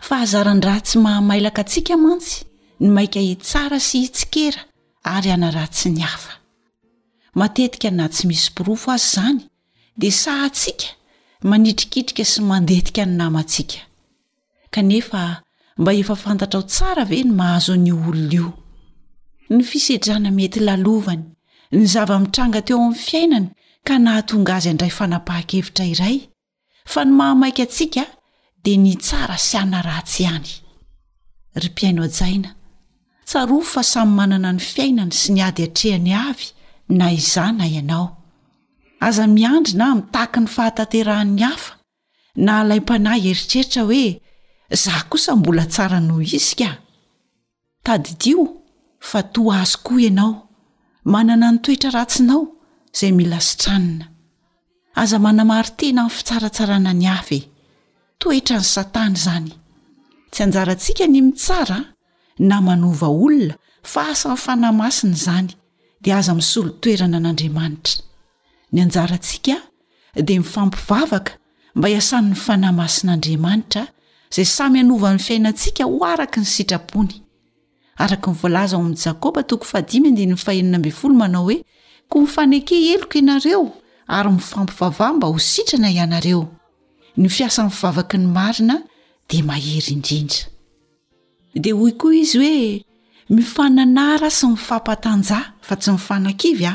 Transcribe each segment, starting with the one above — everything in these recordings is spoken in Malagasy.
Fahazaran-dratsy mahamailaka antsika mantsy ny maika hitsara sy hitsikera ary hanaratsy ny hafa. Matetika na tsy misy porofo aza izany dia sahantsika manitrikitrika sy mandetika ny namantsika. Kanefa mba efa fantatrao tsara ve ny mahazo an'io olona io? Ny fisedrana mety lalovany, ny zava-mitranga teo amin'ny fiainany ka nahatonga azy handray fanapahan-kevitra iray, fa ny mahamaika antsika dia ny tsara sy hanaratsy ihany. Ry mpihaino hajaina, tsarovy fa samy manana ny fiainany sy ny ady atrehany avy na izaho na ianao. Aza miandry na mitaky ny fahatanterahan'ny hafa na alaim-panahy hieritreritra hoe, 'Izaho kosa mbola tsara noho izy ka! Tadidio fa toa azy koa ianao, manana ny toetra ratsinao izay mila sitranina. Aza manamari-tena amin'ny fitsaratsarana ny hafa e! Toetran'i Satana izany. Tsy anjarantsika ny mitsara na manova olona fa asan'ny Fanahy Masina izany, dia aza misolo toerana an'Andriamanitra. Ny anjarantsika dia mifampivavaka mba hiasan'ny Fanahy Masin'Andriamanitra izay samy hanova ny fiainantsika ho araka ny sitrapony. Araka ny voalaza ao amin'ny Jakoba toko fahadimy andininy fahenina ambin'ny folo manao hoe koa mifaneke heloka ianareo ary mifampivavaha mba ho sitrana ianareo. Ny fiasan'ny vavaky ny marina dia mahery indrindra. Dia hoy koa izy hoe mifananara sy mifampatanjaha fa tsy mifanakivy a.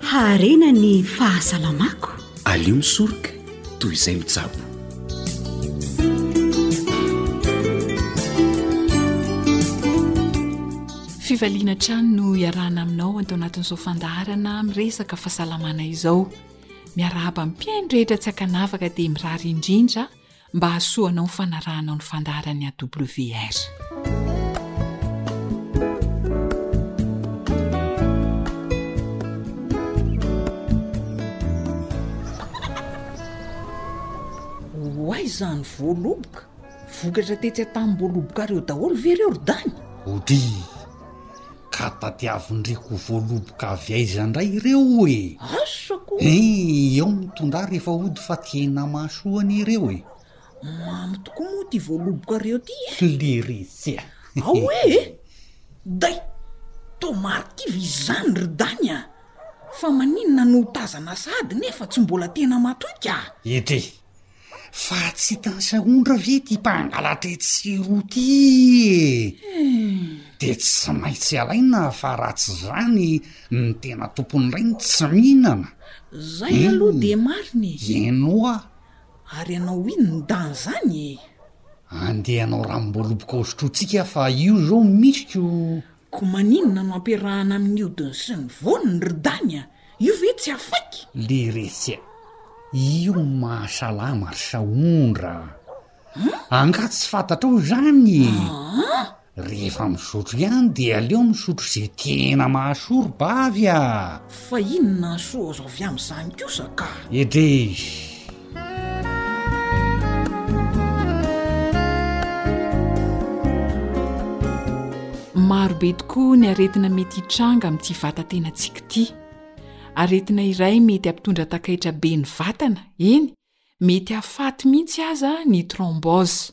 Haharena ny fahasalamako. Aleo misoroka toy izay mitsabo. Fivaliana trano no iarahana aminao anto anatin'izao fandaharana miresaka fahasalamana izao. Miarahaba ny mpihaino rehetra tsy ankanavaka dia mirary indrindra mba hahasoanao ny fanarahanao ny fandaharan'ny AWR. Oay izany voaloboka vokatra tetsy an-tanim-boalobokareo daholo ve ireo ry dany? Ody, Ka tadiavin-driko voaloboka avy aiza ndray ireo e? Asa ko! Eeh eo ny tondrahy rehefa hody fa tena mahasoa anie ireo e! Mamy tokoa moa ity voaloboka reo ty e! Leretsea! Aoe e! Day! Toa marikivy izany ry dany a! Fa maninona no tazana sahady nefa tsy mbola tena matoy ka? Edrey! Fa tsy hitan'i Saondra ve ity mpangalatra etsy sy eroa ity e? Dia tsy maintsy alaina fa raha tsy izany ny tena tompon'ny rainy tsy mihinana. Izay hmm. aloha dia marina e. Ienoa. Ary ianao ino ny dany izany e? Andeha hanao ranom-boaloboka ao sotrointsika fa io izao misiko. Ko maninona no ampiarahana amin'ny hodiny sy ny voany ry Dany a! Io ve tsy afaiky? Leretsia, io no mahasalama ry Sahondra a! Angaha tsy fantatrao izany e! Rehefa misotro ihany dia aleo misotro izay tena mahasoa ry bavy a! Fa inona no soa azo avy amin'izany kosa ka? Edrey! Marobe tokoa ny aretina mety hitranga amin'ity vatantenantsika ity. Aretina iray mety hampitondra takaitra be ny vatana, eny, mety hahafaty mihitsy aza ny thrombose.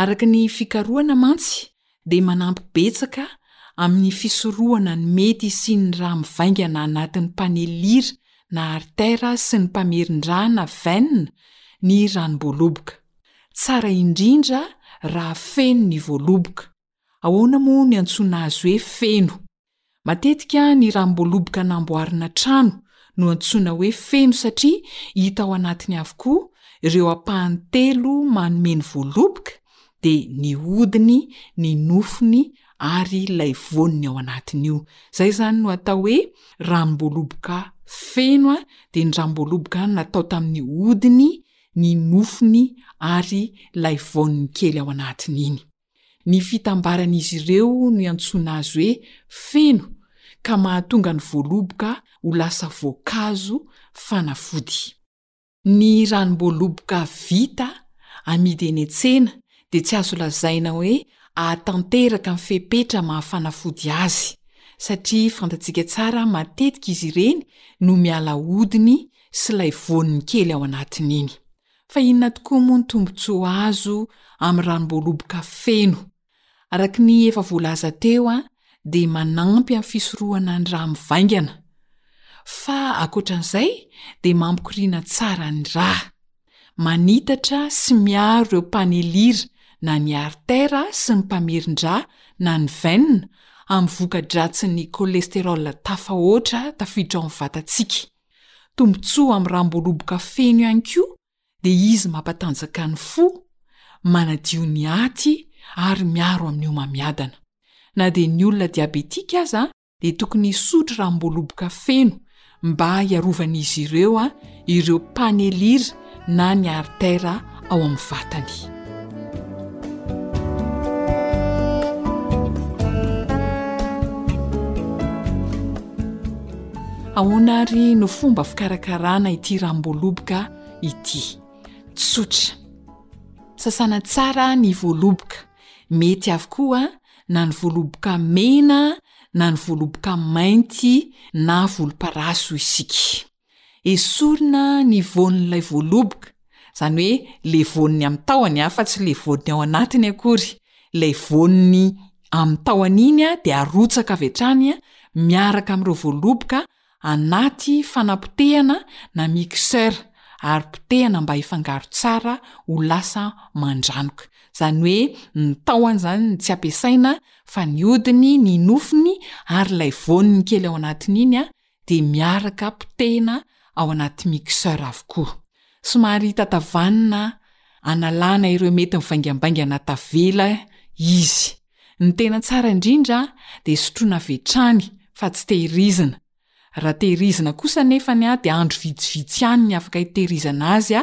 Araka ny fikarohana mantsy dia manampy betsaka amin'ny fisorohana ny mety hisian'ny rà mivaingana anatin'ny mpanelilir na arter sy ny mpamerin-drà na veine ny ranom-boaloboka. Tsara indrindra raha feno ny voaloboka. Ahoana moa ny antsoina azy hoe feno? Matetika ny ranom-boaloboka namboarina trano no antsoina hoe feno satria hita ao anatiny avokoa ireo ampahany telo manome ny voaloboka dia ny hodiny, ny nofony ary ilay voniny ao anatiny io. Izay izany no atao hoe ranom-boaloboka feno dia ny ranom-boaloboka natao tamin'ny hodiny, ny nofony ary ilay voniny kely ao anatiny iny. Ny fitambaran'izy ireo no iantsoana azy hoe feno ka mahatonga ny voaloboka ho lasa voankazo fanafody. Ny ranom-boaloboka vita amidy eny an-tsena dia tsy azo lazaina hoe ahatanteraka ny fepetra maha-fanafody azy satria fantatsika tsara matetika izy ireny no miala hodiny sy ilay voany kely ao anatiny iny. Fa inona tokoa moa ny tombontsoa azo amin'ny ranom-boaloboka feno? Araka ny efa voalaza teo dia manampy amin'ny fisorohana ny rà mivaingana. Fa ankoatra an'izay dia mampikoriana tsara ny rà. Manitatra sy miaro ireo mpanelira na ny artera sy ny mpamerin-drà na ny veine amin'ny voka-dratsin'ny cholesterol tafahoatra tafiditra ao amin'ny vatantsika. Tombontsoa amin'ny ramboroboka feno ihany koa dia izy mampatanjaka ny fo, manadio ny aty ary miaro amin'ny homamiadana. Na dia ny olona diabetika aza dia tokony hisotro ramboroboka feno mba hiarovan'izy ireo ireo mpaneliry na ny artera ao amin'ny vatany. Ahoana ary no fomba fikarakarana ity ranom-boaloboka ity? Tsotra. Sasana tsara ny voaloboka. Mety avokoa na ny voaloboka mena na ny voaloboka mainty na volomparasy hoy isika. Esorina ny voan'ilay voaloboka, izany hoe ilay voany amin'ny tahony fa tsy ilay voany ao anatiny akory, ilay voany amin'ny tahony iny dia arotsaka avy hatrany miaraka amin'ireo voaloboka anaty fanapotehana na mixeur ary potehana mba hifangaro tsara ho lasa mandranoka, izany hoe ny tahony izany no tsy ampiasaina fa ny hodiny, ny nofony ary ilay voany kely ao anatiny iny dia miaraka potehina ao anaty mixeur avokoa. Somary tatavanina analana ireo mety mivaingambaingana tavela izy. Ny tena tsara indrindra dia sotroina avy hatrany fa tsy tehirizina. Raha tehirizina kosa anefa ny dia andro vitsivitsy ihany ny afaka hitehirizana azy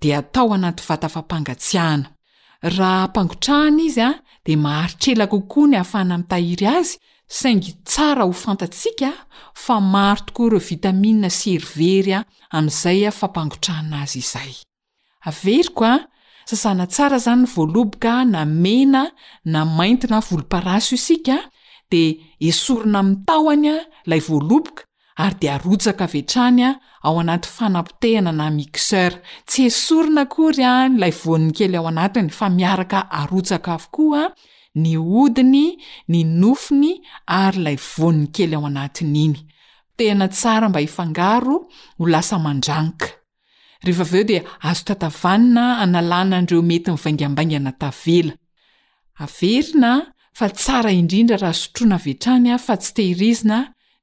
dia atao anaty vata fampangatsiahana. Raha ampangotrahana izy dia maharitra ela kokoa ny ahafahana mitahiry azy saingy tsara ho fantatsika fa maro tokoa ireo vitamina sy hery very amin'izay fampangotrahana azy izay. Averiko a! Sasana tsara izany ny voaloboka na mena na mainty na volomparasy isika dia esorina amin'ny tahony ilay voaloboka ary dia arotsaka avy hatrany ao anaty fanapotehana na mixeur, tsy esorina akory ilay voany kely ao anatiny fa miaraka arotsaka avokoa ny hodiny, ny nofony ary ilay voany kely ao anatiny iny. Potehina tsara mba hifangaro ho lasa mandranka. Rehefa avy eo dia azo tatavanina analana an'ireo mety mivaingambaingana tavela. Averina fa tsara indrindra raha sotroina avy hatrany fa tsy tehirizina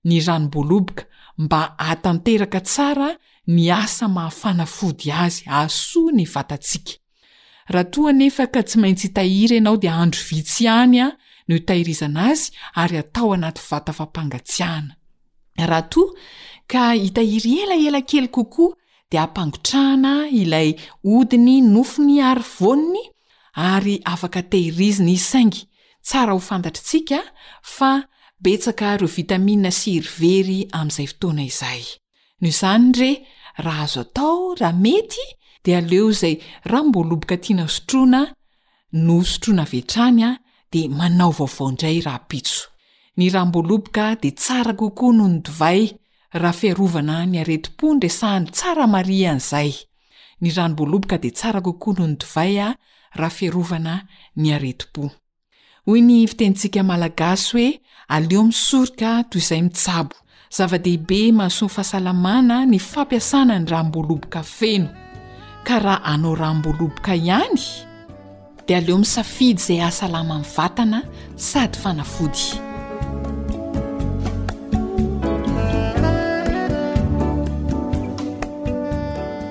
ny ranom-boaloboka mba hahatanteraka tsara ny asa maha-fanafody azy hahasoa ny vatantsika. Raha toa anefa ka tsy maintsy hitahiry ianao dia andro vitsy ihany no hitahirizana azy ary atao anaty vata fampangatsiahana. Raha toa ka hitahiry ela ela kely kokoa dia ampangotrahana ilay hodiny nofony ary voany ary afaka tehirizina izy saingy tsara ho fantatritsika fa betsaka ireo vitamina sy hery very amin'izay fotoana izay. Noho izany re, raha azo atao, raha mety, dia aleo izay ranom-boaloboka tiana sotroina no sotroina avy hatrany, dia manao vaovao indray rahampitso. Ny ranom-boaloboka dia tsara kokoa noho ny divay raha fiarovana ny aretim-po ny resahany tsara marihana izay. Ny ranom-boaloboka dia tsara kokoa noho ny divay raha fiarovana ny aretim-po. Hoy ny fitenintsika malagasy hoe aleo misoroka toy izay mitsabo. Zava-dehibe mahasoa ny fahasalamana ny fampiasana ny ranom-boaloboka feno. Ka raha hanao ranom-boaloboka ihany dia aleo misafidy izay hahasalama ny vatana sady fanafody.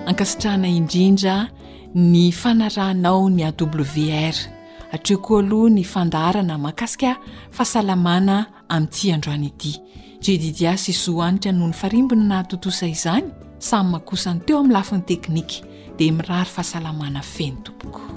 Ankasitrahana indrindra ny fanarahanao ny AWR. Hatreo koa aloha ny fandaharana mahakasika fahasalamana amin'ity androany ity. Jedidiah sy Zohanitra no nifarimbony nahatontosa izany, Sam kosa ny teo amin'ny lafiny teknika. Dia mirary fahasalamana feno tompoko.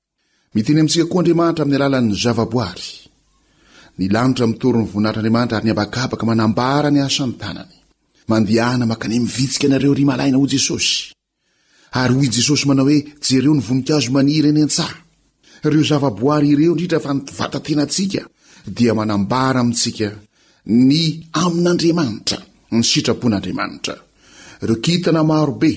Miteny amintsika koa Andriamanitra amin'ny alalan'ny zavaboary. Ny lanitra mitory ny voninahitr'Andriamanitra ary ny habakabaka manambara ny asan'ny tanany. Mandehana mankany amin'ny vitsika ianareo ry malaina hoy Jesosy. Ary hoy Jesosy manao hoe jereo ny voninkazo maniry eny an-tsaha. Ireo zavaboary ireo indrindra fa ny vatatenantsika dia manambara amintsika ny amin'Andriamanitra, ny sitrapon'Andriamanitra. Ireo kintana maro be.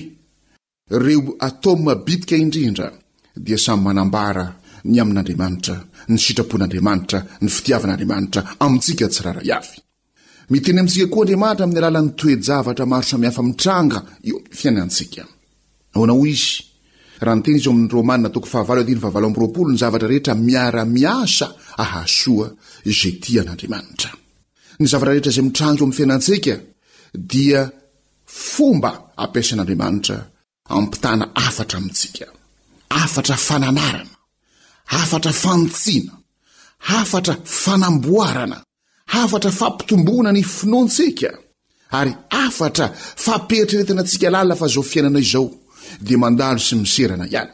Ireo ataoma bitika indrindra dia samy manambara ny amin'Andriamanitra, ny sitrapon'Andriamanitra, ny fitiavan'Andriamanitra amintsika tsirairay avy. Miteny amintsika koa Andriamanitra amin'ny alalan'ny toe-javatra maro samihafa mitranga eo amin'ny fiainantsika. Ahoana hoy izy? Raha niteny izy ao amin'ny Romana toko fahavalo andininy fahavalo amby roapolo, ny zavatra rehetra miara-miasa ahasoa izay tia an'Andriamanitra. Ny zavatra rehetra izay mitranga eo amin'ny fiainantsika dia fomba ampiasain'Andriamanitra hampitana hafatra amintsika, hafatra fananarana, hafatra fanitsiana, hafatra fanamboarana, hafatra fampitomboana ny finoantsika, ary hafatra fampieritreretana antsika lalina fa izao fiainana izao dia mandalo sy miserana ihany.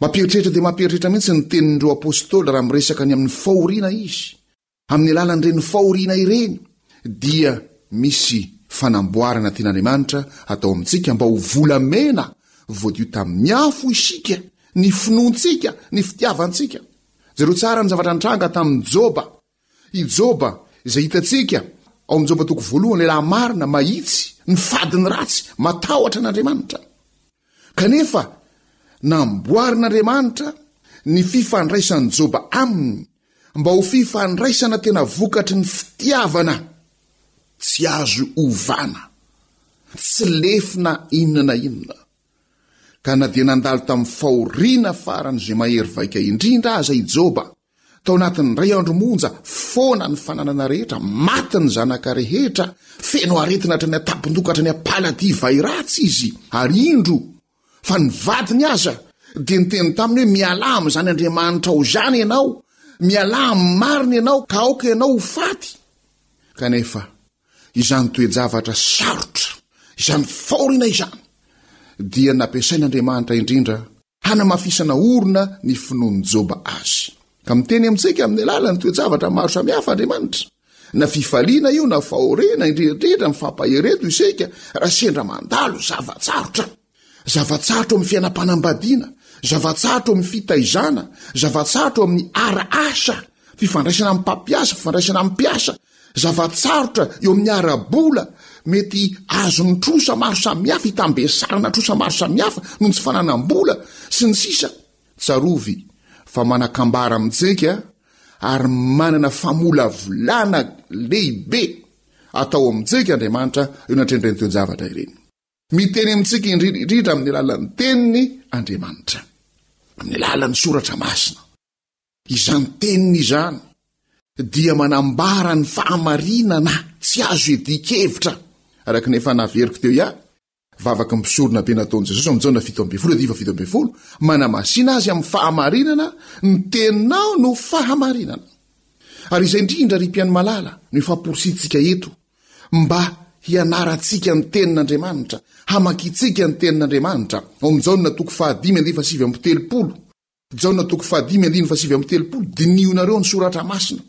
Mampieritreritra dia mampieritreritra mihitsy ny tenin'ireo apostoly raha miresaka ny amin'ny fahoriana izy. Amin'ny alalan'ireny fahoriana ireny dia misy fanamboarana tian'Andriamanitra atao amintsika mba ho volamena voadio tamin'ny afo isika, ny finoantsika, ny fitiavantsika. Jereo tsara ny zavatra nitranga tamin'i Joba. I Joba izay hitantsika ao amin'ny Joba toko voalohany, lehilahy marina, mahitsy, nifady ny ratsy, matahotra an'Andriamanitra. Kanefa, namboarin'Andriamanitra ny fifandraisan'i Joba aminy mba ho fifandraisana tena vokatry ny fitiavana tsy azo ovana, tsy lefy na inona na inona. Ka na dia nandalo tamin'ny fahoriana faran'izay mahery vaika indrindra aza i Joba, Tao anatin'ny indray andro monja foana ny fananana rehetra, maty ny zanaka rehetra, feno aretina hatrany an-tampon-doha ka hatrany am-paladia vay ratsy izy. Ary indro fa ny vadiny aza dia niteny taminy hoe, Mialà amin'izany Andriamanitrao izany ianao, mialà amin'ny marina ianao ka aoka ianao ho faty. Kanefa izany toe-javatra sarotra, izany fahoriana izany dia nampiasain'Andriamanitra indrindra. Hanamafisana orina ny finoan'i Joba Azy, ka miteny amintsika amin'ny alalan'ny toe-javatra maro samihafa Andriamanitra. Na fifaliana io na fahoriana, indrindra mifampahery-do isika raha sendra mandalo zava-tsarotra. Zava-tsarotra ao amin'ny fiainam-panambadiana, zava-tsarotra ao amin'ny fitaizana, zava-tsarotra ao amin'ny ara-asa, fifandraisana amin'ny mpampiasa, fifandraisana amin'ny mpiasa, Zava-tsarotra eo amin'ny ara-bola mety azon'ny trosa maro samihafa, itambesarana trosa maro samihafa noho ny tsy fananam-bola, sy ny sisa Tsarovy fa manan-kambara mijery ary manana famolavolana lehibe atao ao amin'ny jery Andriamanitra eo anatrehan'ireny toe-javatra ireny. Miteny amintsika indrindra indrindra amin'ny alalan'ny Teniny Andriamanitra, amin'ny alalan'ny Soratra Masina. Izany teniny izany dia manambara ny fahamarinana tsy azo iadian-kevitra, araka ny efa naveriko teo ihany, vavaky ny mpisorona be nataon'i Jesosy amin'i Jaona fito ambin'ny folo andiva fito ambin'ny folo, Manamasina azy amin'ny fahamarinana, ny teninao no fahamarinana. Ary izay indrindra, ry mpihaino malala, no ifamporisihintsika eto, mba hianarantsika ny tenin'Andriamanitra, hamakiantsika ny tenin'Andriamanitra ao amin'i Jaona toko fahadimy andifa sivy amby telopolo, Jaona toko fahadimy andininy fahasivy amby telopolo Diniho nareo ny soratra masina,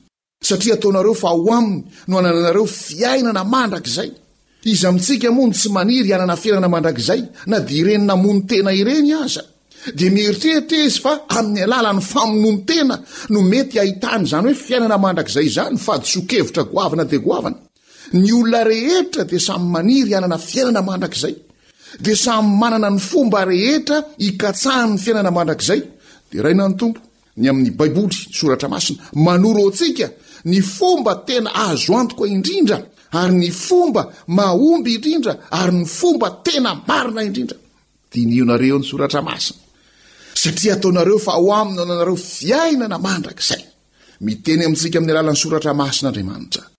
satria ataonareo fa ao aminy no anananareo fiainana mandrakizay. Iza amintsika moa no tsy maniry hanana fiainana mandrakizay na dia ireny namono tena ireny aza? Dia mieritreritra izy fa amin'ny alalan'ny famonoan-tena no mety hahitany izany hoe fiainana mandrakizay izany, fahadisoan-kevitra goavana dia goavana. Ny olona rehetra dia samy maniry hanana fiainana mandrakizay, dia samy manana ny fomba rehetra hikatsahany ny fiainana mandrakizay. Deraina ny Tompo ny amin'ny Baiboly, ny Soratra Masina, manoro antsika ny fomba tena azo antoka indrindra ary ny fomba mahomby indrindra ary ny fomba tena marina indrindra. Dinionareo ny Soratra Masina, satria ataonareo fa ao aminy no ananareo fiainana mandrakizay. Miteny amintsika amin'ny alalan'ny Soratra Masina Andriamanitra.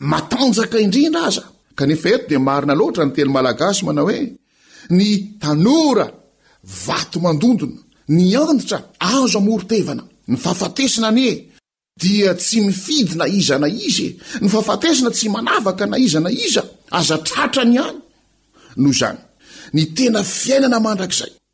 matanjaka indrindra aza kanefa eto dia marina loatra ny teny malagasy manao hoe ny tanora vato mandondona ny anditra azo amoron-tevana ny fahafatesana anie dia tsy mifidy na iza na iza e ny fahafatesana tsy manavaka na iza na iza aza tratrany ihany noho izany ny tena fiainana mandrakizay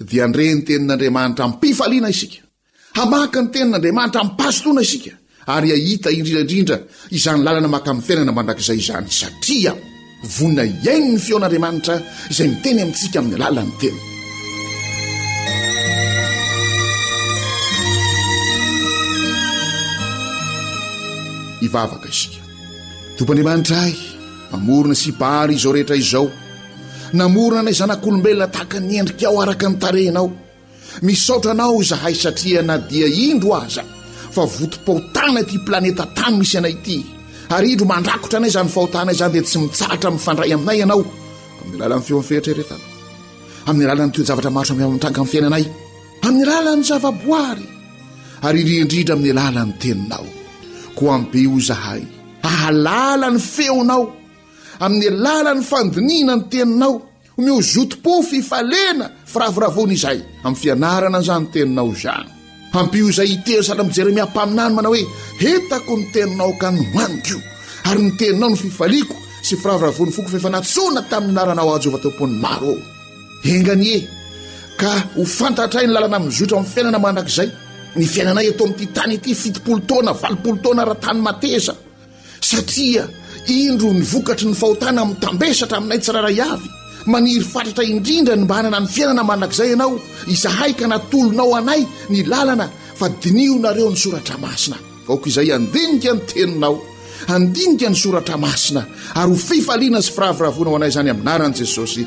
dia ndre ny tenin'Andriamanitra amim-pifaliana isika, hamaky ny tenin'Andriamanitra amim-pahasotoana isika ary hahita indrindra indrindra izany lalana maka amin'ny fiainana mandrakizay izany satria vonona hihaino ny feon'Andriamanitra izay miteny amintsika amin'ny alalan'ny teny. Hivavaka isika. Tompo Andriamanitra ahy, mpamorona sy mpahary izao rehetra izao, Namorona anay zanak'olombelona tahaka ny endrikao araka ny tarehinao. Misaotra anao izahay satria na dia indro aza fa votom-pahotana ity planeta tany misy anay ity, ary indro mandrakotra anay izany fahotana izany dia tsy mitsahatra mifandray aminay ianao amin'ny alalan'ny feon'ny fieritreretana, amin'ny alalan'ny toe-javatra maro samihafa mitranga amin'ny fiainanay, amin'ny alalan'ny zavaboary ary indrindra amin'ny alalan'ny teninao. Koa ampio izahay hahalala ny feonao. Amin'ny alalan'ny fandinihina ny Teninao, omeo zotom-po fifaliana firavoravoana izay amin'ny fianarana izany Teninao izany. Hampio izay hiteny sahala amin'i Jeremia mpaminany manao hoe, Hitako ny Teninao ka nomaniko, ary ny Teninao no fifaliako sy firavoravoan'ny foko fa efa nantsoina tamin'ny lalanao aho Jehovah Tompon'ny maro ô. Enga anie ka ho fantatray ny lalana mizotra amin'ny fiainana mandrakizay, ny fiainanay eto amin'ity tany ity fitopolo taona, valopolo taona ara-tany mateza. Satria indro ny vokatry ny fahotana mitambesatra aminay tsirairay avy, maniry fatratra indrindra ny mba hanana ny fiainana mandrakizay ianao, izahay ka natolonao anay ny lalana fa diniho nareo ny soratra masina. Aoka izay handinika ny teninao, handinika ny soratra masina ary ho fifaliana sy firavoravoana ho anay izany amin'anaran'i Jesosy.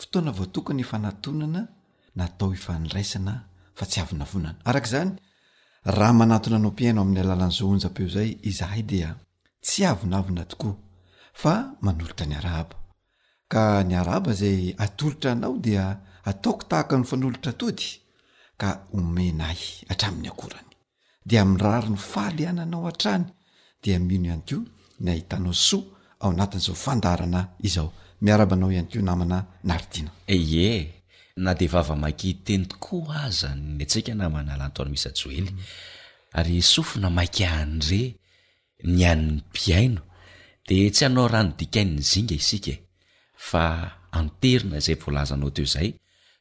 Fotoana voatokana ifanatonana natao ifandraisana fa tsy avonavonana. Araka izany, raha manatona anao mpihaino amin'ny alalan'ny zo onjam-peo izay izahay dia tsy avonavona tokoa fa manolotra ny arahaba. Ka ny arahaba izay atolotra anao dia ataoko tahaka ny fanolotra atody ka omena ahy hatramin'ny akorany. dia mirary ny faly ananao hatrany dia mino ihany koa ny ahitanao soa ao anatin'izao fandaharana izao. Miaraba anao ihany koa namana Naritina. Ie, na dia vava maiky teny tokoa aza ny antsika namana Lantorimisa Joely ary sofina maika anre Ny an'ny mpihaino dia tsy hanao rano dikain'ny zinga isika e, fa hanterina izay voalazanao teo izay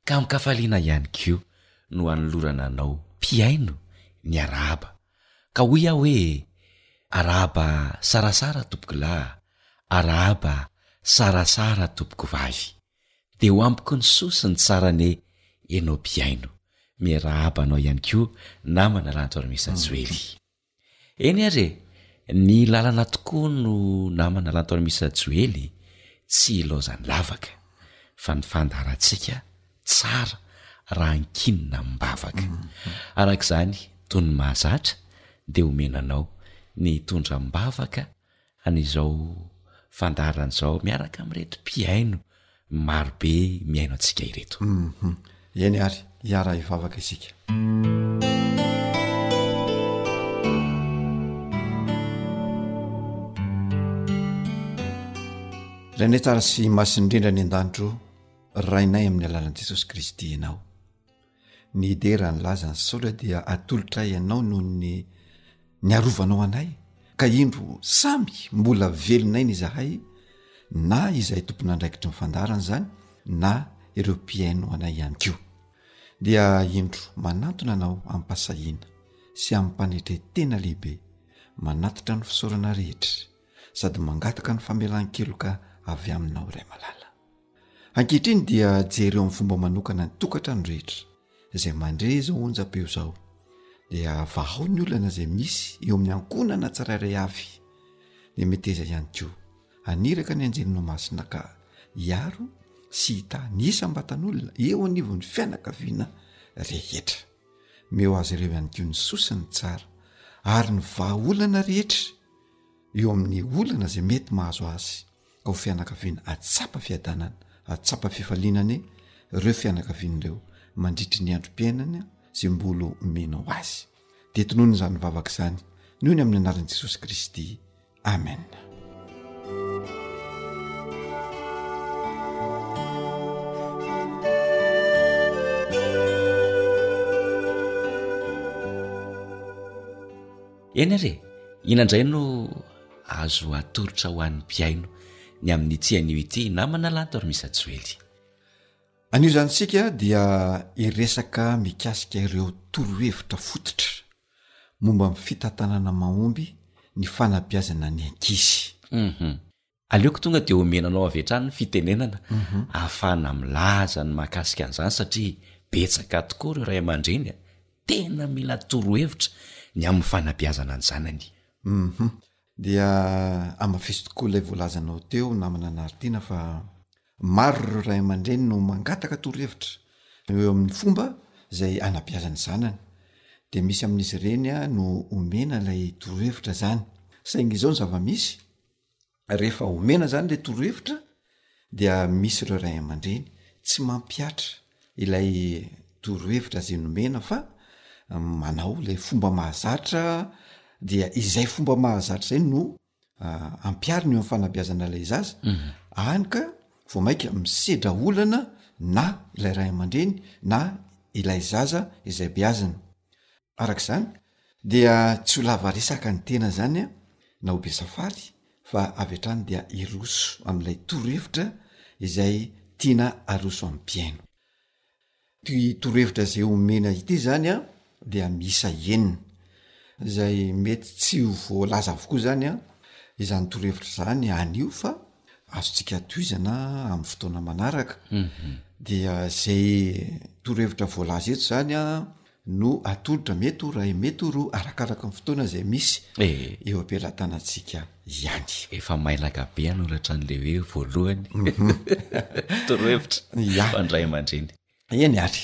ka amin-kafaliana ihany koa no hanolorana anao mpihaino ny arahaba. Ka hoy aho hoe, Arahaba sarasara tompoko lahy, arahaba sarasara tompoko vavy. Dia ho amiko ny soa sy ny tsara anie ianao mpihaino. Miarahaba anao ihany koa namana Rantsoarimesa Joely. Eny ary e! Ny lalana tokoa no namana lantoan'i Mister Joely, tsy ilaozan'ny lavaka, fa ny fandaharantsika tsara raha ankinina amim-bavaka. Araka izany, toy ny mahazatra, dia omena anao ny hitondra am-bavaka, an'izao fandaharana izao miaraka amin'ireto mpihaino marobe mihaino antsika ireto. Eny ary, hiara-hivavaka isika. Rene tsara sy masin'indrindra any an-danitro, Rainay amin'ny alalan'i Jesosy Kristy ianao. Ny dia raha nilaza ny saotra dia atolotray anao noho ny niarovanao anay ka indro samy mbola velon'aina izahay na izay tompon'andraikitry ny fandaharana izany na ireo mpihaino anay ihany koa dia indro manantona anao ampasahiana sy ampanetray tena lehibe manatitra ny fisaorana rehetra sady mangataka ny famelan-keloka avy aminao iray malala Ankehitriny dia jereo amin'ny fomba manokana ny tokantrano rehetra izay mandre izao onjam-peo izao dia vahao ny olana izay misy eo amin'ny ankohonana tsirairay avy dia meteza ihany koa aniraka ny anjerinao masina ka hiaro sy hita ny isam-batan'olona eo anivon'ny fianakaviana rehetra meo azy ireo ihany koa ny sosa ny tsara ary ny vahaolana rehetra eo amin'ny olana izay mety mahazo azy ao fianakaviana atsapa fiadanana atsapa fifaliana anie reo fianakaviana reo mandritry ny androm-piainana zay mbolo mino azy de tonony zany vavaka zany noho ny amin'ny anaran'i jesosy kristy amen eny re inandray no Azo atolotra ho an'ny mpihaino ny amin'ity anio ity namana Lanto ary Misa Joely. Anio izany isika dia hiresaka mikasika ireo torohevitra fototra momba ny fitantanana mahomby ny fanabeazana ny ankizy. Hum. Aleoko tonga dia omena anao avy hatrany ny fitenenana ahafahana milaza ny mahakasika an'izany satria betsaka tokoa ireo ray aman-dreny tena mila torohevitra ny amin'ny fanabeazana ny zanany. Humm dia hamafiso tokoa ilay voalazanao teo namana Anaritiana fa maro ireo ray aman-dreny no mangataka torohevitra eo amin'ny fomba izay hanabeazany zanany dia misy amin'izy ireny no omena ilay torohevitra izany saingy izao ny zava-misy rehefa omena izany ilay torohevitra dia misy ireo ray aman-dreny tsy mampihatra ilay torohevitra izay nomena fa manao ilay fomba mahazatra dia izay fomba mahazatra izay no ah, ampiarina eo amin'ny fanabeazana ilay zaza mhm. any ka vao mainka misedra olana na ilay ray aman-dreny na ilay zaza izay beazina araka izany Dia tsy ho lava resaka ny tena zany an, na ho be safary fa avy hatrany dia hiroso amin'ilay torohevitra izay tiana aroso amin'ny mpihaino. Ity torohevitra izay omena ity zany an dia miisa enina, izay mety tsy ho voalaza avokoa zany an izany torohevitra izany anio fa azontsika tohizana amin'ny fotoana manaraka. Dia izay torohevitra voalaza eto zany an no atolotra mety ho ray mety ho roa arakaraka ny fotoana izay misy eo ampelatanantsika ihany efa mailaka be anoratra an'le hoe voalohany mhm. torohevitra andray aman-dreny eny ary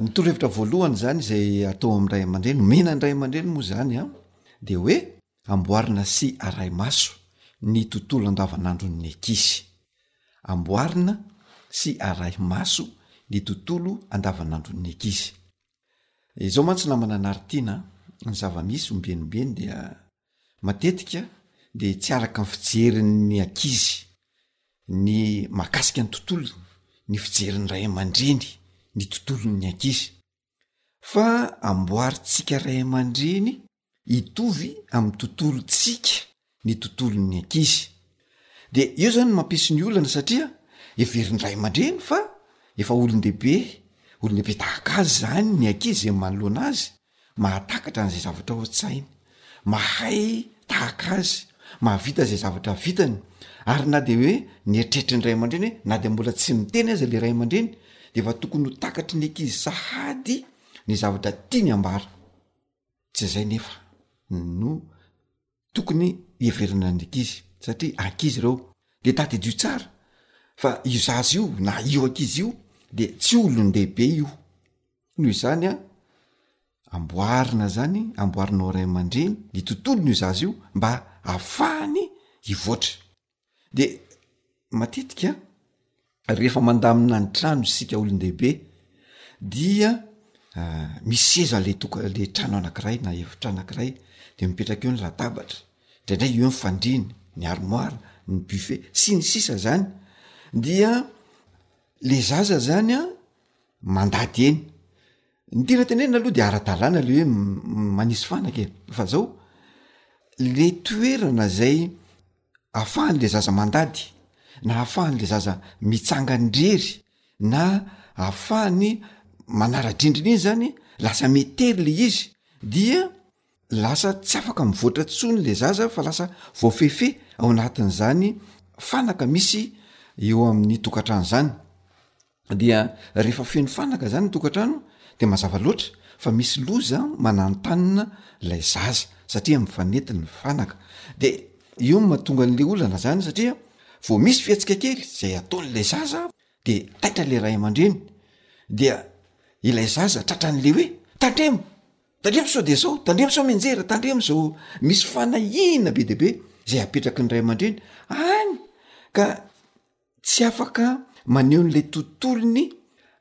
ny torohevitra voalohany zany izay atao am'ndray aman-dreny omena ndray aman-dreny moa zany a de hoe Amboarina sy arahi-maso ny tontolo andavanandron'ny ankizy. Amboarina sy arahi-maso ny tontolo andavanandron'ny ankizy. Izao mantsy namana an'Aritiana a, ny zava-misy ombieny ombieny dia matetika dia tsy araka ny fijerin'ny ankizy ny mahakasika ny tontolony, ny fijerin'ny ray aman-dreny ny tontolon'ny ankizy. Fa amboarintsika ray aman-dreny hitovy amin'ny tontolontsika ny tontolon'ny ankizy. Dia eo zany no mampisy ny olana satria heverin'ny ray aman-dreny fa efa olon-dehibe, olon-dehibe tahaka azy zany ny ankizy zay manoloana azy, mahatakatra an'izay zavatra ao an-tsainy, mahay tahaka azy, mahavita izay zavatra vitany ary na dia hoe ny eritreritry ny ray aman-dreny hoe na dia mbola tsy miteny aza le ray aman-dreny dia efa tokony ho takatry ny ankizy sahady ny zavatra tiany ambara. tsy izay nefa no tokony hiheverana ny ankizy satria ankizy ireo de tadidio tsara fa io zaza io na io ankizy io de tsy olon-dehibe io noho izany an amboarina zany amboarinao ray aman-dreny ny tontolo no zaza io mba afahany hivoatra De matetika rehefa mandamina ny trano isika olon-dehibe dia misy seza le toka- le trano anakiray na efitra anakiray de mipetraka eo ny latabatra ndraindray eo ny fandriana ny armoire ny buffet sy ny sisa zany dia le zaza zany an mandady eny. ny tena tenenina aloha de ara-dalàna le hoe manisy fanaka e fa zao le toerana zay afahan'le zaza mandady na afahan'le zaza mitsangan-drery na afahany manara-drindrina iny zany lasa metery le izy dia lasa tsy afaka mivoatra tsony le zaza fa lasa voafefe ao anatin'zany fanaka misy eo amin'ny tokantrano zany dia rehefa feno fanaka zany ny tokantrano de mazava loatra fa misy loza mananontanona lay zaza satria mifanety ny fanaka de io no mahatonga an'le olana zany satria vao misy fihetsika kely zay ataon'lay zaza de taitra le ray aman-dreny dia ilay zaza tratran'le hoe tandremo tandremo sao de zao tandremo sao mianjera tandremo zao misy fanahiana be de be zay apetraky ny ray aman-dreny any ka tsy afaka maneho n'le tontolony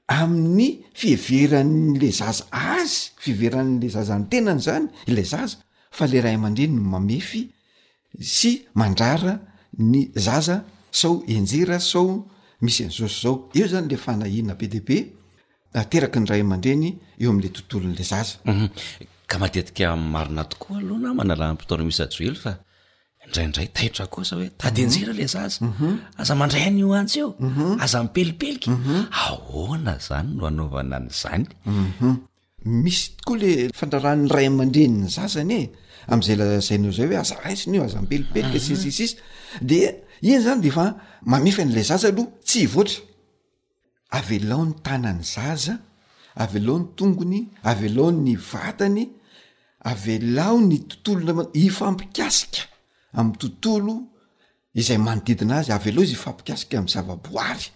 amin'ny fiheveran'le zaza azy fiheveran'le zaza ny tenany zany ilay zaza fa le ray aman-dreny no mamefy sy mandrara ny zaza sao enjera sao misy an'zao sy zao eo zany le fanahiana be dia be ateraky ny ray aman-dreny eo am'le tontolon'le zaza ka matetika marina tokoa aloha namana raha am-potoana misy ajoely fa indraindray taitra kosa hoe tadianjera le zaza aza mandray an'io antsy eo aza mipelipelika ahoana zany no anaovana an' izany misy tokoa le fandrarany ray aman-dreny ny zazany e am'izay lazainao zay hoe aza raisiny io aza mipelipelika sisisisisy de iny zany de efa mamefa an'ilay zaza aloha tsy hivoatra Avelao ny tanan'ny zaza, avelao ny tongony, avelao ny vatany, avelao ny tontolon-dRaman hifampikasika amin'ny tontolo izay manodidina azy, avelao izy hifampikasika amin'ny zavaboary,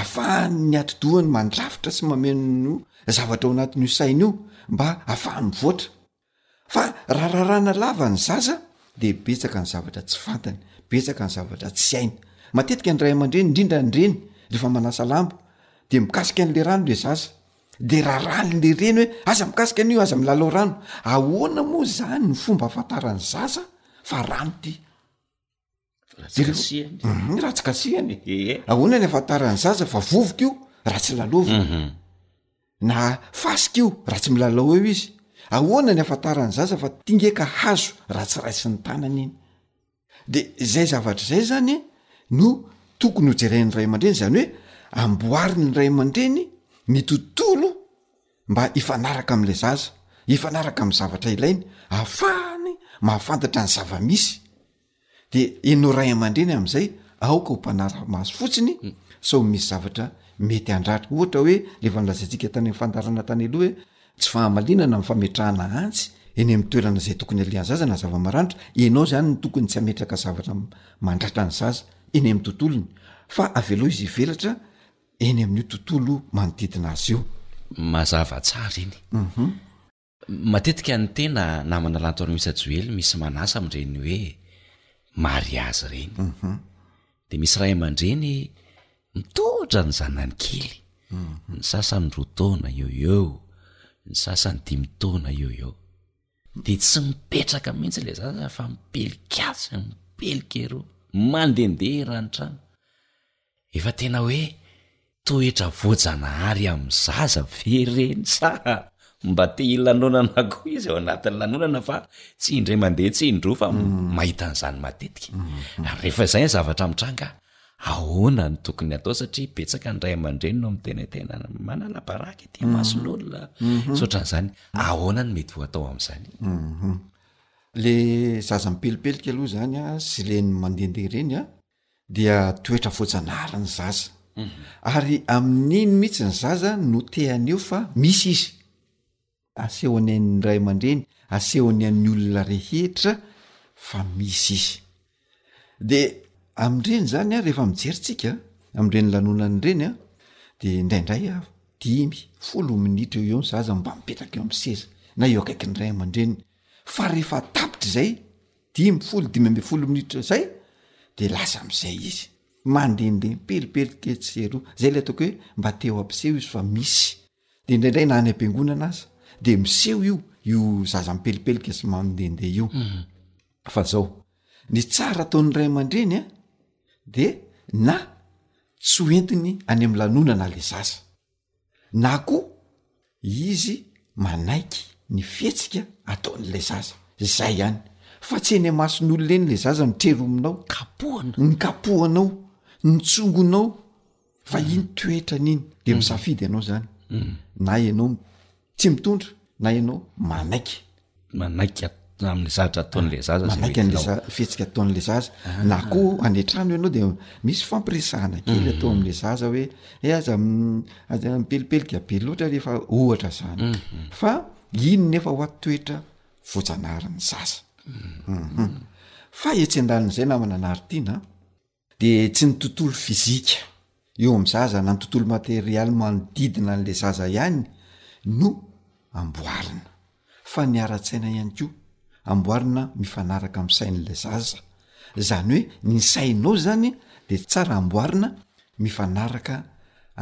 afahany ny atidohany mandrafitra sy mameno zavatra ao anatin'io sainy io mba afahany mivoatra. Fa raha raràna lava ny zaza dia betsaka ny zavatra tsy fantany, betsaka ny zavatra tsy hainy. Matetika ny ray aman-dreny, indrindra ny reny, rehefa manasa lamba dia mikasika an'le rano le zaza, de raràn'le reny hoe aza mikasika an'io, aza milalao rano. Ahoana moa zany ny fomba ahafantaran'ny zaza fa rano ty? mhm. ratsy kasihany ee ahoana ny afantaran'ny zaza fa vovoka io raha tsy lalova mhm. na fasika io raha tsy milalao eo izy ahoana ny afantaran'ny zaza fa tingeka hazo raha tsy raisy ny tanany iny de zay zavatra zay zany no tokony hojeren'ny ray aman-dreny zany hoe amboarin'ny ray aman-dreny ny tontolo mba hifanaraka am'la zaza hifanaraka am'ny zavatra ilainy afahany mahafantatra ny zava-misy de enao ray aman-dreny am'izay aoka ho mpanara-maso fotsiny mm. sao misy zavatra mety handratra ohatra hoe le efa nilazaintsika tany am fandarana tany aloha hoe tsy fahamalinana am fametrahana antsy eny am toerana zay tokony alehan'ny zaza na zava-maranitra enao zany ny tokony tsy ametraka zavatra mandratra ny zaza eny am tontolony fa avelao izy ivelatra eny amin'io tontolo manodidina azy io mazava tsara iny uhum Matetika ny tena namana lantoan'i Misa Joely misy manasa amin'ireny hoe mariazy ireny. Mhm. Dia misy ray aman-dreny mitondra ny zanany kely. Mhm. Ny sasany roa taona eo eo, ny sasany dimy taona eo eo. Dia tsy mipetraka mihitsy ilay zaza fa mipelikatsy, mipelika eroa, mandehandeha eran'ny trano. Efa tena hoe toetra voajanahary amin'ny zaza ve ireny sa mba te hilanonana koa izy ao anatin'ny lanonana fa tsy indray mandeha tsy indroa fa mahita an'izany matetika. Ary rehefa izay ny zavatra mitranga, ahoana no tokony hatao satria betsaka ny ray aman-dreny no miteny tena manala baraka ety imason'olona sy ohatran'izany. Ahoana no mety ho atao amin'izany? Le zaza mipelipelika aloha izany sy ireny mandehandeha ireny an! dia toetra voajanahary ny zaza ary amin'iny mihitsy ny zaza no te haneho fa misy izy asehony an'ny ray aman-dreny asehony an'ny olona rehetra fa misy izy de amin-dreny zany a rehefa mijery tsika amin-dreny lanonany ireny a de indraindray a dimy folo minitra eo eo ny zaza mba mipetaka eo amin'ny seza na eo akaiky ny ray aman-dreniny fa rehefa tapitra izay dimy, folo, dimy ambin'ny folo minitra zay de lasa am'izay izy, mandendeha mipelipelika etsy sy eroa, zay le ataoko hoe mba te ho ampiseho izy fa misy, de indraindray na any am-piangonana aza de miseho io io zaza mipelipelika sy mandendeha io, fa zao ny tsara ataon'ny ray aman-dreny an de na tsy ho entiny any amin'ny lanonana le zaza na koa izy manaiky ny fihetsika ataon'ilay zaza, zay ihany fa tsy eny amason'olona eny le zaza no trerominao, kapohana, ny kapohanao, ny tsongonao fa iny toetrany iny de misafidy ianao zany na ianao tsy mitondra na ianao manaiky manaiky amle zatra ataon'la zaza manaiky an'la za fihetsika ataon'la zaza ah. na koa any an-trano ianao de misy fampiresahana kely mm. atao am'la zaza hoe e aza aza mipelipelika be loatra rehefa ohatra zany mm, mm. fa iny nefa ho aty toetra voajanarin'ny zaza mhm. fa etsy an-dalin'izay namana anaritiana De tsy ny tontolo fizika eo amin'ny zaza na ny tontolo materialy manodidina an'le zaza ihany no amboarina fa ny ara-tsaina ihany koa, amboarina mifanaraka amin'ny sain'le zaza, zany hoe ny sainao zany de tsara amboarina mifanaraka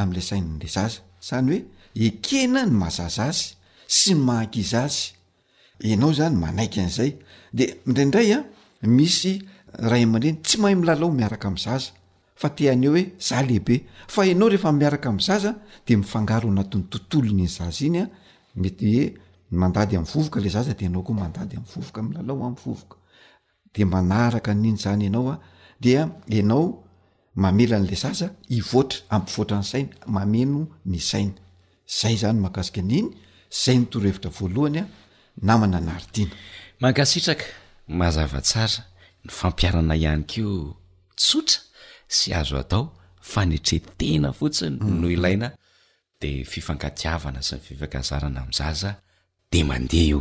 am'le sain'le zaza, zany hoe ekena ny maha zaza azy sy ny maha ankizy azy. Ianao zany manaiky an'izay de ndraindray a misy ray aman-dreny tsy mahay milalao miaraka amin'ny zaza fa te haneho hoe za lehibe fa ianao rehefa miaraka amin'ny zaza de mifangaro ao anatin'ny tontolony iny zaza iny a mety hoe mandady amin'ny vovoka le zaza de ianao koa mandady amin'ny vovoka milalao amin'ny vovoka de manaraka an'iny zany ianao a dia ianao mamela an'le zaza hivoatra ampivoatra ny sainy mameno ny sainy zay zany makasika an'iny zay ny torohevitra voalohany a namana naritina mankasitraka mazava tsara ny fampiarana ihany ko tsotra sy azo atao fanetretena fotsiny no ilaina de fifankatiavana sy ny fifankazarana am zaza dia mandeha io.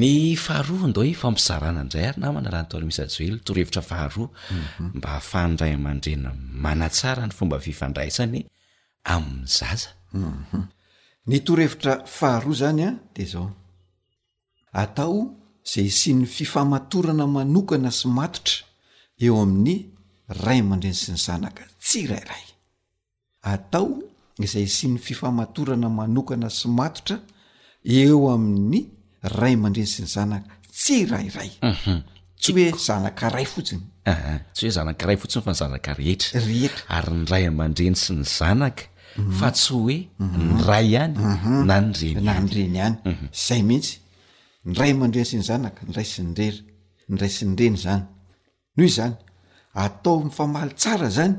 Ny faharoa andao hifampizarana indray ary namana raha ny taolo misa joely torohevitra faharoa mhm. mba hahafahan'ny ray aman-drena manatsara ny fomba fifandraisany amin'ny zaza. Mhm. Ny torohevitra faharoa izany a dia izao. atao izay hisian'ny fifamatorana manokana sy matotra eo amin'ny ray aman-dreny sy ny zanaka tsirairay. Atao izay hisian'ny fifamatorana manokana sy matotra eo amin'ny ray aman-dreny sy ny zanaka tsirairay. tsy hoe zanaka ray fotsiny aa tsy hoe zanaka ray fotsiny fa ny zanaka rehetra rehetra ary ny ray aman-dreny sy ny zanaka mhm. fa tsy hoe mhm. ny ray ihany mhm. na ny reny na ny reny ihany zay mihitsy ny ray aman-dreny sy ny zanaka ny ray sy ny rery ny ray sy ny reny zany noho izany atao mifamaly tsara zany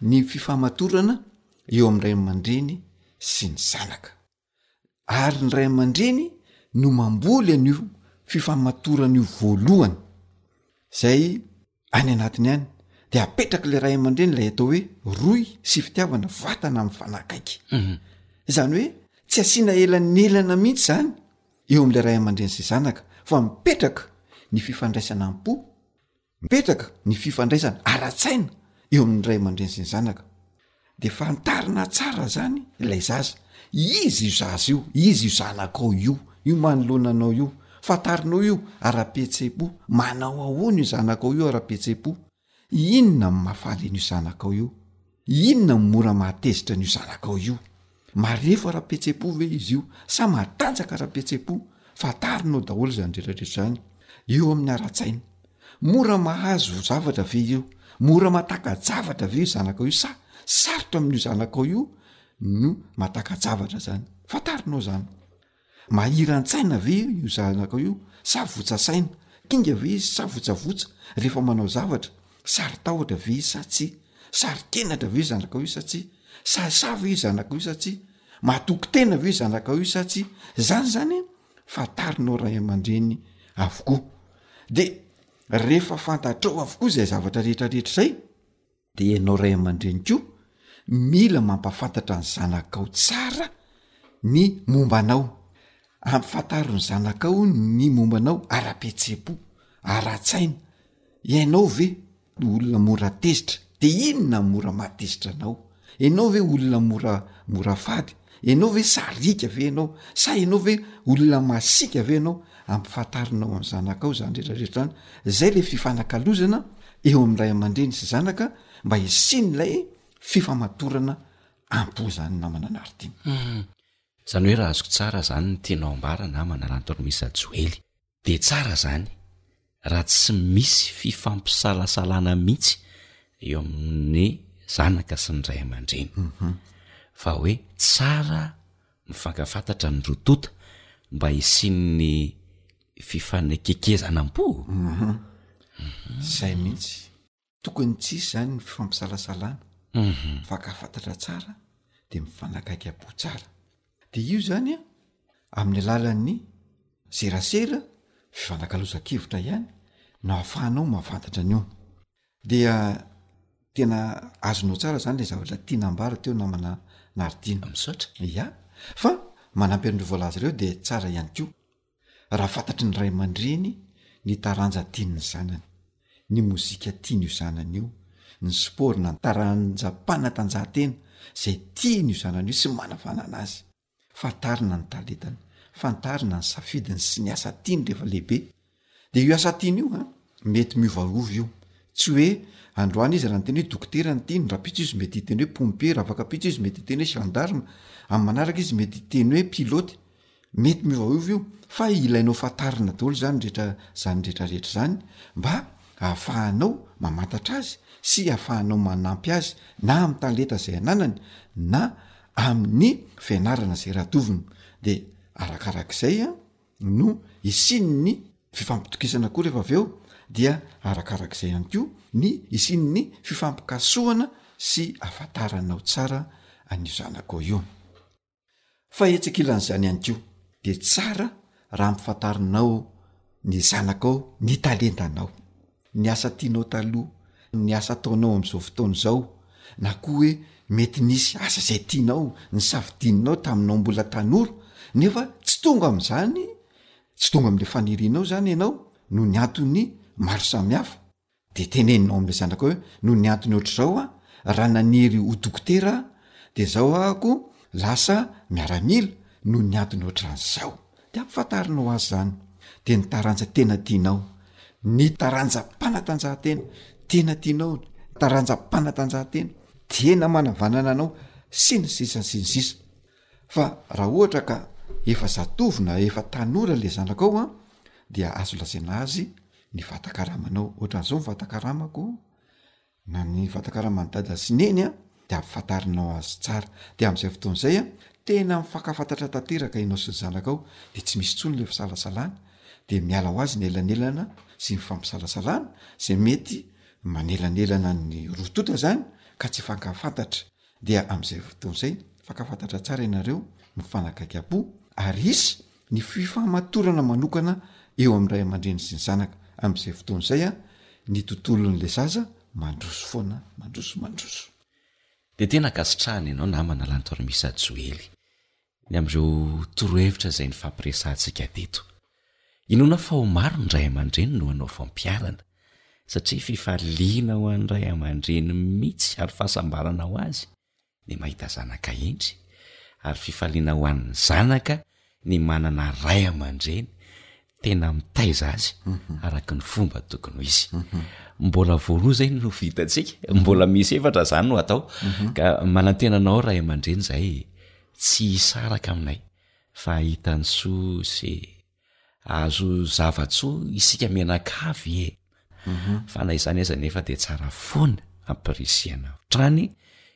ny fifamatorana eo amn'ny ray aman-dreny sy ny zanaka ary ny ray aman-dreny no mamboly an'io fifamatorana io voalohany zay any anatiny any de apetraky le ray aman-dreny ilay atao hoe rohy sy fitiavana vatana amin'ny fanakaiky izany hoe tsy asiana elanelana mihitsy izany eo am'ilay ray aman-dreny sy zanaka fa mipetraka ny fifandraisana am-po Mipetraka ny fifandraisana ara-tsaina eo amin'ny ray aman-dreny sy ny zanaka, de fantarina tsara zany ilay zaza, iza io zaza io, iza io zanakao io, io manoloana anao io, fantarinao io ara-pihetseham-po, manao ahoana io zanakao io ara-pihetseham-po, inona no mahafaly an'io zanakao io, inona no mora mahatezitra an'io zanakao io. Marefo ara-pihetseham-po ve izy io? Sa matanjaka ara-pihetseham-po? Fantarina ao daholo izany rehetrarehetra izany eo amin'ny ara-tsaina. Mora mahazo zavatra ve io? Mora mahataka-javatra ve io zanakao io? Sa sarotra amin'io zanakao io no mahataka-javatra zany? Fantarina ao zany. Mahiran-tsaina ve io zanakao io sa votsa saina? Kinga ve izy sa votsavotsa rehefa manao zavatra? Sarin-tahotra ve izy sa tsia? Sarin-kenatra ve io zanakao io sa tsia? Sahisahy ve io zanakao io sa tsia? Mahatoky tena ve io zanakao io sa tsia? Zany zany fantarinao ray aman-dreny avokoa. De rehefa fantatrao avokoa zay zavatra rehetrarehetra zay, Dia ianao ray aman-dreny koa mila mampahafantatra ny zanakao tsara ny momba anao. Ampifantaro ny zanakao ny momba anao ara-pihetseham-po, ara-tsaina. Ianao ve olona mora tezitra? Dia inona no mora mahatezitra anao? Ianao ve olona mora mora fady? Enao ve sariaka ve enao sa enao ve olona masika ve enao ampifantarinao any zanakao zany retraretra any zay le fifanakalozana eo amn'ny ray aman-dreny sy zanaka mba hisian'ilay fifamatorana ampo zany namana anaritiana zany hoe raha azoko tsara zany ny tianao ambara namana raha ny taormisa joely dia tsara izany raha tsy misy fifampisalasalana mihitsy eo amin'ny zanaka sy ny ray aman-dreny fa hoe tsara mifankafantatra ny roa tonta mba hisian'ny fifanekekezanam-po izay mihitsy Tokony tsy hisy zany ny fifampisalasalana fa ka fantatra tsara de mifanakaiky am-po tsara. De io zany an, amin'ny alalan'ny serasera, fifanakalozan-kevitra ihany no ahafahanao mahafantatra an'io. Dia tena azonao tsara zany le zavatra tiana ambara teo namana Naridiana. Misaotra. Ia, fa manampy an'ireo voalaza ireo de tsara ihany koa. raha fantatry ny ray aman-dreny ny taranja tian'ny zanany, ny mozika tian'io zanany io, ny sport na ny taranjam-panatanjahantena izay tian'io zanany io sy manavanana azy. Fantarina ny talentany, fantarina ny safidiny sy ny asa tiany rehefa lehibe. Dia io asa tiany io an! mety miovaova io. Tsy hoe androany izy raha niteny hoe dokotera no tiany, rahampitso izy mety hiteny hoe pompier, raha afaka-pitso izy mety hiteny hoe gendarme, amin'ny manaraka izy mety hiteny hoe pilote. Mety miovaova io fa ilainao fantarina daholo izany rehetra izany rehetra rehetra izany mba ahafahanao mamantatra azy sy ahafahanao manampy azy na amin'ny talenta izay ananany na amin'ny fianarana izay radoviny de arakarak'izay a no hisian'ny fifampitokisana koa rehefa avy eo dia arakarak'izay ihany koa ny hisian'ny fifampikasohana sy afantaranao tsara an'io zanakao io. Fa etsy ankilan'izany ihany koa dia tsara raha ampifantarinao ny zanakao ny talentanao, ny asa tianao taloha, ny asa ataonao amin'izao fotoana izao na koa hoe mety nisy asa izay tianao nisafidininao taminao mbola tanora nefa tsy tonga amin'izany, tsy tonga amin'ilay fanirianao izany ianao noho ny antony maro samihafa. Dia teneninao amin'ilay zanakao hoe, noho ny antony ohatr'izao aho, raha naniry ho dokotera aho, dia izao ako lasa miaramila noho ny antony ohatran'izao. Dia ampafantarinao azy izany. Dia ny taranja tena tianao, ny taranjam-panatanjahantena tena tianao, ny taranjam-panatanjahantena tena manavanana anao sy ny sisa sy ny sisa. Fa raha ohatra ka efa zatovo na efa tanora ilay zanakao an, dia azo lazaina azy ny vatakaramanao ohatran' zao ny vatakaramako na ny vatakaraman'i dada sy neny a de ampifantarinao azy tsara de am'zay fotoana zay a tena mifankafantatra tanteraka ianao sy ny zanakao de tsy misy intsony le fisalasalana de miala ho azy ny elanelana sy ny fampisalasalana zay mety manelanelana ny roa tonta zany ka tsy hifankahafantatra dia amin'izay fotoana izay mifankafantatra tsara ianareo, mifanakaiky am-po ary hisy ny fifamatorana manokana eo amin'ny ray aman-dreny sy ny zanaka amin'izay fotoana izay a! ny tontolon'ilay zaza mandroso foana mandroso mandroso. Dia tena ankasitrahana ianao namana Lantormisa Joely. ny amin'ireo torohevitra izay nifampiresahantsika teto. Inoana fa ho maro ny ray aman-dreny no hanao fampiharana, satria fifaliana ho an'ny ray aman-dreny mihitsy ary fahasambarana ho azy ny mahita zanaka hendry, ary fifaliana ho an'ny zanaka ny manana ray aman-dreny tena mitaiza azy mhm. araky ny fomba tokony ho izy mhm. mbola voaloha zay no vitantsika mhm. mbola misy efatra zany no atao ka manantena anao raha aman-dreny zay tsy hisaraka aminay fa hitan'ny soa se azo zava-tsoa isika menakavy e fa na izany aza nefa de tsara foana ampirisiana trany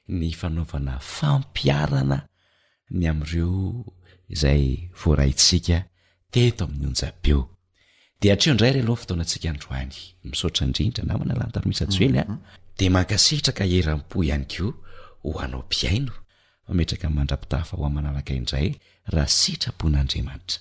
ny fanaovana fampiarana ny amin'ireo izay voaraintsika teto amin'ny onjam-peo. Dia hatreo indray re aloha fotoanantsika androany. Misaotra indrindra namana Lanto Armis Rajoely a! Dia mankasitraka eram-po ihany koa ho anao mpihaino, mametraka ny mandra-pitafa ho aman'araka indray raha sitrapon'Andriamanitra.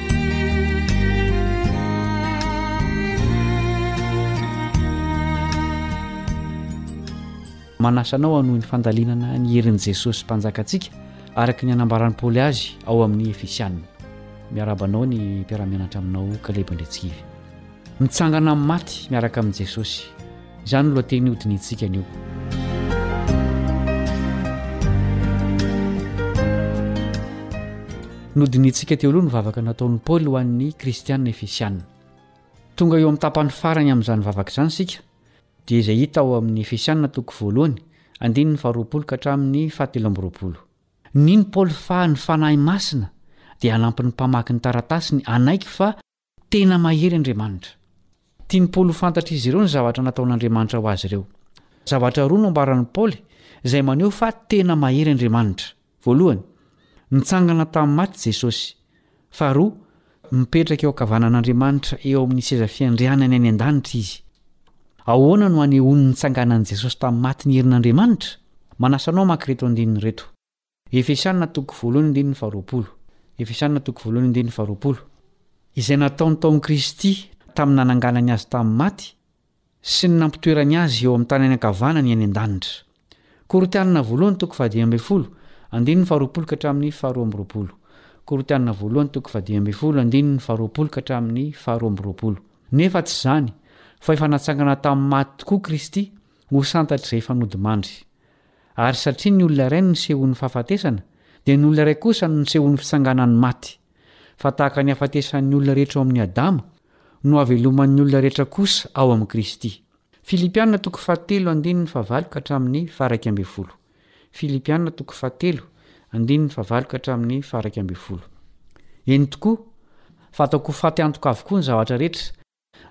Manasa anao hanohy ny fandalinana ny herin'i Jesosy Mpanjakantsika araka ny anambaran'i Paoly azy ao amin'ny Efesiana. Miarahaba anao ny mpiara-mianatra aminao Kaleb Andriantsikivy. Mitsangana amin'ny maty miaraka amin'i Jesosy. Izany no lohateny hodinihintsika anio. Nodinihintsika teo aloha ny vavaka nataon'i Paoly ho an'ny Kristianina Efesianina. Tonga eo amin'ny tapany farany amin'izany vavaka izany isika, dia izay hita ao amin'ny Efesianina toko voalohany, andininy faharoapolo ka hatramin'ny fahatelo amby roapolo. Nino Paoly fa ny Fanahy Masina dia hanampy ny mpamaky ny taratasiny hanaiky fa Tena mahery Andriamanitra. Tian'i Paoly ho fantatr'izy ireo ny zavatra nataon'Andriamanitra ho azy ireo. Zavatra roa no ambaran'i Paoly izay maneho fa tena mahery Andriamanitra. Voalohany, nitsangana tamin'ny maty Jesosy. Faharoa, mipetraka eo ankavanan'Andriamanitra eo amin'ny seza fiandrianany any an-danitra izy. Ahoana no anehoan'ny nitsanganan'i Jesosy tamin'ny maty ny herin'Andriamanitra? Manasa anao hamaky ireto andininy ireto. Efesana toko voalohany andininy faharoapolo Efesana toko voalohany andininy faharoapolo Izay nataony tao amin'i Kristy tamin'ny nananganany Azy tamin'ny maty sy ny nampitoerany Azy eo amin'ny tanany ankavanany any an-danitra. Korintianina voalohany toko fahadimy ambin'ny folo andininy faharoapolo ka hatramin'ny faharoa amby roapolo Korintianina voalohany toko fahadimy ambin'ny folo andininy faharoapolo ka hatramin'ny faharoa amby roapolo Nefa tsy izany, fa efa natsangana tamin'ny maty tokoa Kristy, ho santatr'izay efa nodimandry. Ary satria ny olona iray no nisehoan'ny fahafatesana, dia ny olona iray kosa no nisehoan'ny fitsanganan'ny maty. Fa tahaka ny hafatesan'ny olona rehetra ao amin'i Adama, no haveloman'ny olona rehetra kosa ao amin'i Kristy. Filipiana toko fahatelo andininy fahavalo ka hatramin'ny faharaika ambin'ny folo Filipiana toko fahatelo andininy fahavalo ka hatramin'ny faharaika ambin'ny folo Eny tokoa, fantako ho faty antoka avokoa ny zavatra rehetra,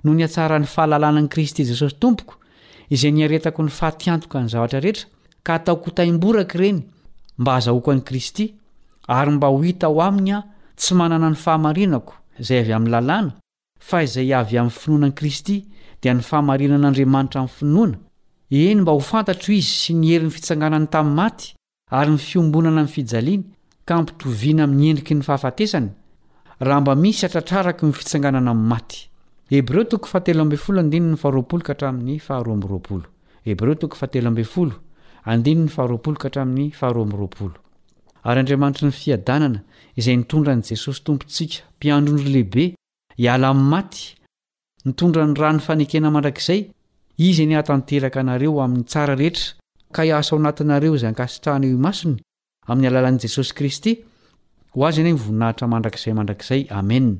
Noho ny hatsaran'ny fahalalana an'i Kristy Jesosy Tompoko, izay niaretako ny fatiantoka ny zavatra rehetra, ka ataoko ho taimboraka ireny mba hazahoako an'i Kristy, ary mba ho hita ao Aminy aho, tsy manana ny fahamarinako, izay avy amin'ny lalàna, fa izay avy amin'ny finoana an'i Kristy, dia ny fahamarinan'Andriamanitra amin'ny finoana, eny, mba ho fantatro Izy sy ny herin'ny fitsanganany tamin'ny maty, ary ny fiombonana ny fijaliany ka ampitoviana amin'ny endriky ny fahafatesany, raha mba misy hatratraraky ny fitsanganana amin'ny maty. Hebreo toko fahatelo ambin'ny folo andininy faharoapolo ka hatramin'ny faharoa amby roapolo Hebreo toko fahatelo ambin'ny folo andininy faharoapolo ka hatramin'ny faharoa amby roapolo Ary Andriamanitry ny fiadanana, izay nitondra an'i Jesosy Tompontsika, Mpiandry ondry lehibe, hiala amin'ny maty, Nitondra ny ràn'ny fanekena mandrakizay, Izy anie hahatanteraka anareo ho amin'ny tsara rehetra ka hiasa ao anatinareo izay ankasitrahana eo imasony, amin'ny alalan'i Jesosy Kristy, ho Azy anie ny voninahitra mandrakizay mandrakizay. Amena.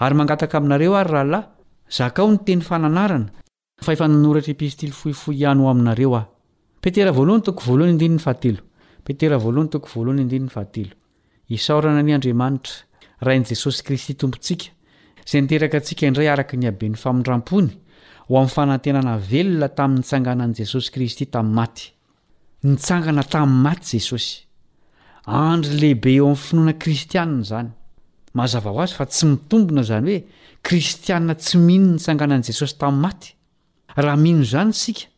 Ary mangataka aminareo aho, ry rahalahy, zakao ny teny fananarana, fa efa nanoratra epistily fohifohy ihany ho aminareo aho. Petera voalohany toko voalohany andininy fahatelo. Petera voalohany toko voalohany andininy fahatelo. Isaorana anie Andriamanitra, Rain'i Jesosy Kristy Tompontsika, izay niteraka antsika indray araka ny haben'ny famindram-pony, ho amin'ny fanantenana velona tamin'ny nitsanganan'i Jesosy Kristy tamin'ny maty. Nitsangana tamin'ny maty Jesosy. Andry lehibe eo amin'ny finoana kristianina izany. Mazava ho azy fa tsy mitombina izany hoe kristianina tsy mino ny nitsanganan'i Jesosy tamin'ny maty. Raha mino izany isika,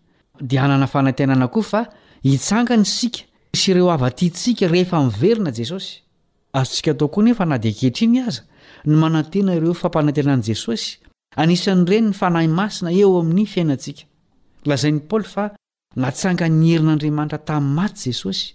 dia hanana fanaintainana koa fa hitsangana isika sy ireo hava-tiantsika rehefa miverina Jesosy. Azontsika atao koa anefa na dia ankehitriny aza ny manantena ireo fampanaintainan'i Jesosy, anisan'ireny ny fanahy masina eo amin'ny fiainantsika. Lazain'i Paoly fa natsangan'ny herin'Andriamanitra tamin'ny maty Jesosy,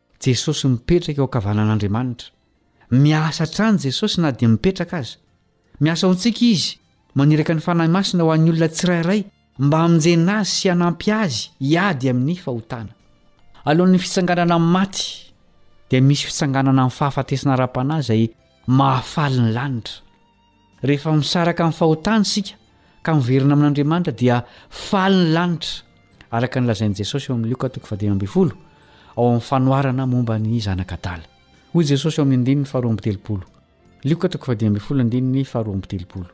Jesosy mipetraka eo ankavanan'Andriamanitra. Miasa hatrany Jesosy na dia mipetraka aza. Miasa ho antsika Izy, maniraka ny Fanahy Masina ho an'ny olona tsirairay mba hamonjena azy sy hanampy azy hiady amin'ny fahotana. Alohan'ny fitsanganana amin'ny maty dia misy fitsanganana amin'ny fahafatesana ara-panahy izay mahafaly ny lanitra. Rehefa misaraka amin'ny fahotana isika ka miverina amin'Andriamanitra dia faly ny lanitra, araka ny lazain'i Jesosy ao amin'ny Lioka toko fahadimy ambin'ny folo, ao amin'ny fanoharana momba ny zanak'adala. Hoy Jesosy ao amin'ny andininy faharoa amby telopolo, Lioka toko fahadimy ambin'ny folo andininy faharoa amby telopolo,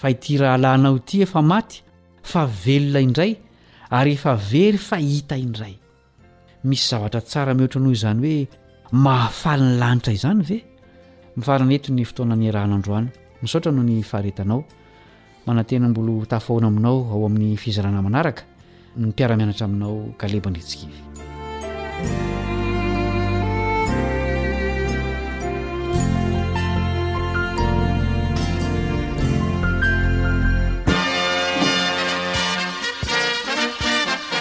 Fa ity rahalahinao ity efa maty fa velona indray ary efa very fahita indray. Misy zavatra tsara mihoatra noho izany hoe mahafaly ny lanitra izany ve? Mifarana eto ny fotoana niarahana androany. Misaotra noho ny faharetanao. Manantena mbola ho tafahoana aminao ao amin'ny fizarana manaraka. Ny mpiara-mianatra aminao Caleb Andritsikivy.